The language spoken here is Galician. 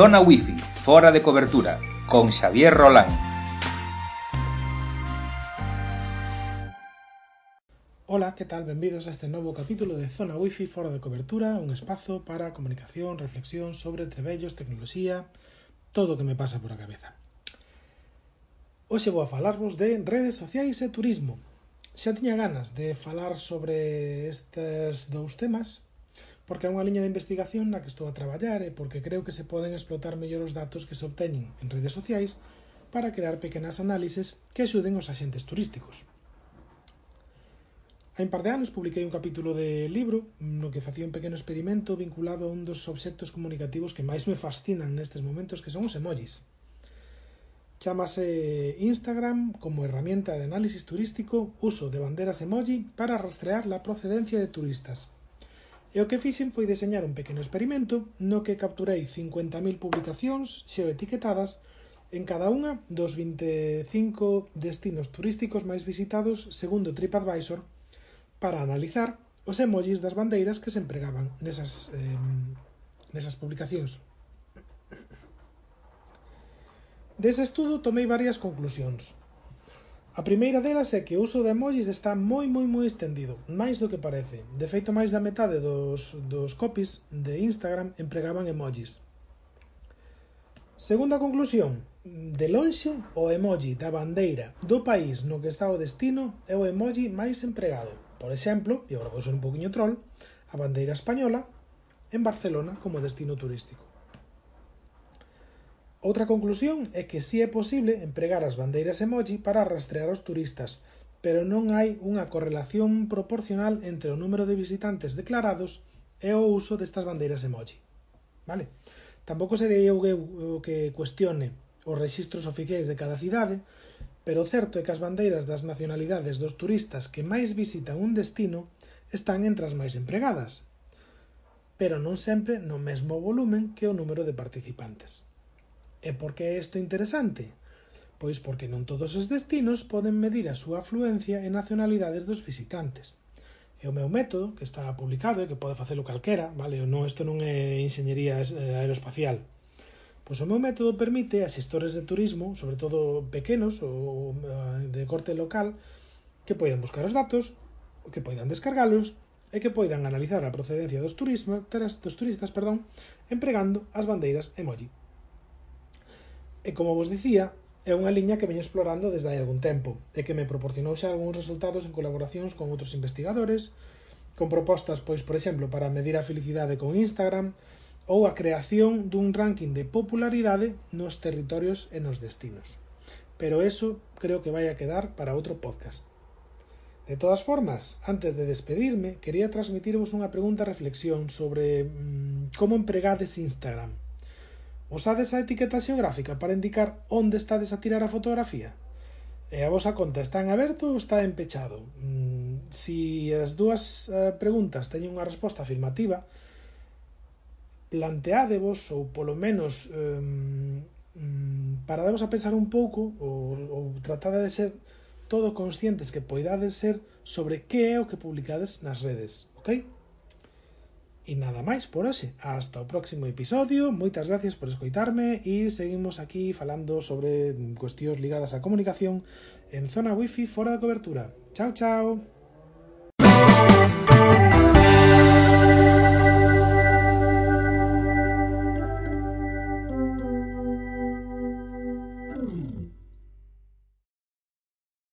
Zona Wifi, fora de cobertura, con Xavier Rolán. Ola, que tal? Benvidos a este novo capítulo de Zona Wifi fora de cobertura, un espazo para comunicación, reflexión sobre trebellos, tecnoloxía, todo o que me pasa por a cabeza. Hoxe vou a falarvos de redes sociais e turismo. Xa tiña ganas de falar sobre estes dous temas, porque é unha liña de investigación na que estou a traballar e porque creo que se poden explotar mellor os datos que se obteñen en redes sociais para crear pequenas análises que axuden os axentes turísticos. Hai un par de anos publiquei un capítulo de libro no que facía un pequeno experimento vinculado a un dos obxectos comunicativos que máis me fascinan nestes momentos que son os emojis. Chámase Instagram como herramienta de análisis turístico uso de banderas emoji para rastrear la procedencia de turistas, E o que fixen foi deseñar un pequeno experimento no que capturei 50.000 publicacións xeoetiquetadas en cada unha dos 25 destinos turísticos máis visitados segundo TripAdvisor para analizar os emojis das bandeiras que se empregaban nesas, eh, nesas publicacións. Dese estudo tomei varias conclusións. A primeira delas é que o uso de emojis está moi moi moi extendido, máis do que parece. De feito, máis da metade dos, dos copies de Instagram empregaban emojis. Segunda conclusión, de lonxe o emoji da bandeira do país no que está o destino é o emoji máis empregado. Por exemplo, e agora vou ser un poquinho troll, a bandeira española en Barcelona como destino turístico. Outra conclusión é que si é posible empregar as bandeiras emoji para rastrear os turistas, pero non hai unha correlación proporcional entre o número de visitantes declarados e o uso destas bandeiras emoji. Vale? Tampouco serei eu o que cuestione os registros oficiais de cada cidade, pero o certo é que as bandeiras das nacionalidades dos turistas que máis visitan un destino están entre as máis empregadas, pero non sempre no mesmo volumen que o número de participantes. E por que é isto interesante? Pois porque non todos os destinos poden medir a súa afluencia e nacionalidades dos visitantes. E o meu método, que está publicado e que pode facelo calquera, vale? Non, isto non é enxeñería eh, aeroespacial. Pois o meu método permite a xestores de turismo, sobre todo pequenos ou de corte local, que poidan buscar os datos, que poidan descargalos e que poidan analizar a procedencia dos turistas, dos turistas perdón, empregando as bandeiras emoji. E como vos dicía, é unha liña que veño explorando desde hai algún tempo e que me proporcionou xa algúns resultados en colaboracións con outros investigadores, con propostas, pois, por exemplo, para medir a felicidade con Instagram ou a creación dun ranking de popularidade nos territorios e nos destinos. Pero eso creo que vai a quedar para outro podcast. De todas formas, antes de despedirme, quería transmitirvos unha pregunta reflexión sobre mmm, como empregades Instagram. Usades a etiqueta xeográfica para indicar onde estades a tirar a fotografía? E a vosa conta está en aberto ou está en pechado? Mm, si as dúas eh, preguntas teñen unha resposta afirmativa, planteádevos ou polo menos eh, paradevos a pensar un pouco ou, ou tratade de ser todo conscientes que poidades ser sobre que é o que publicades nas redes, ok? E nada máis por hoxe. Hasta o próximo episodio. Moitas gracias por escoitarme e seguimos aquí falando sobre cuestións ligadas á comunicación en zona wifi fora de cobertura. Chao, chao.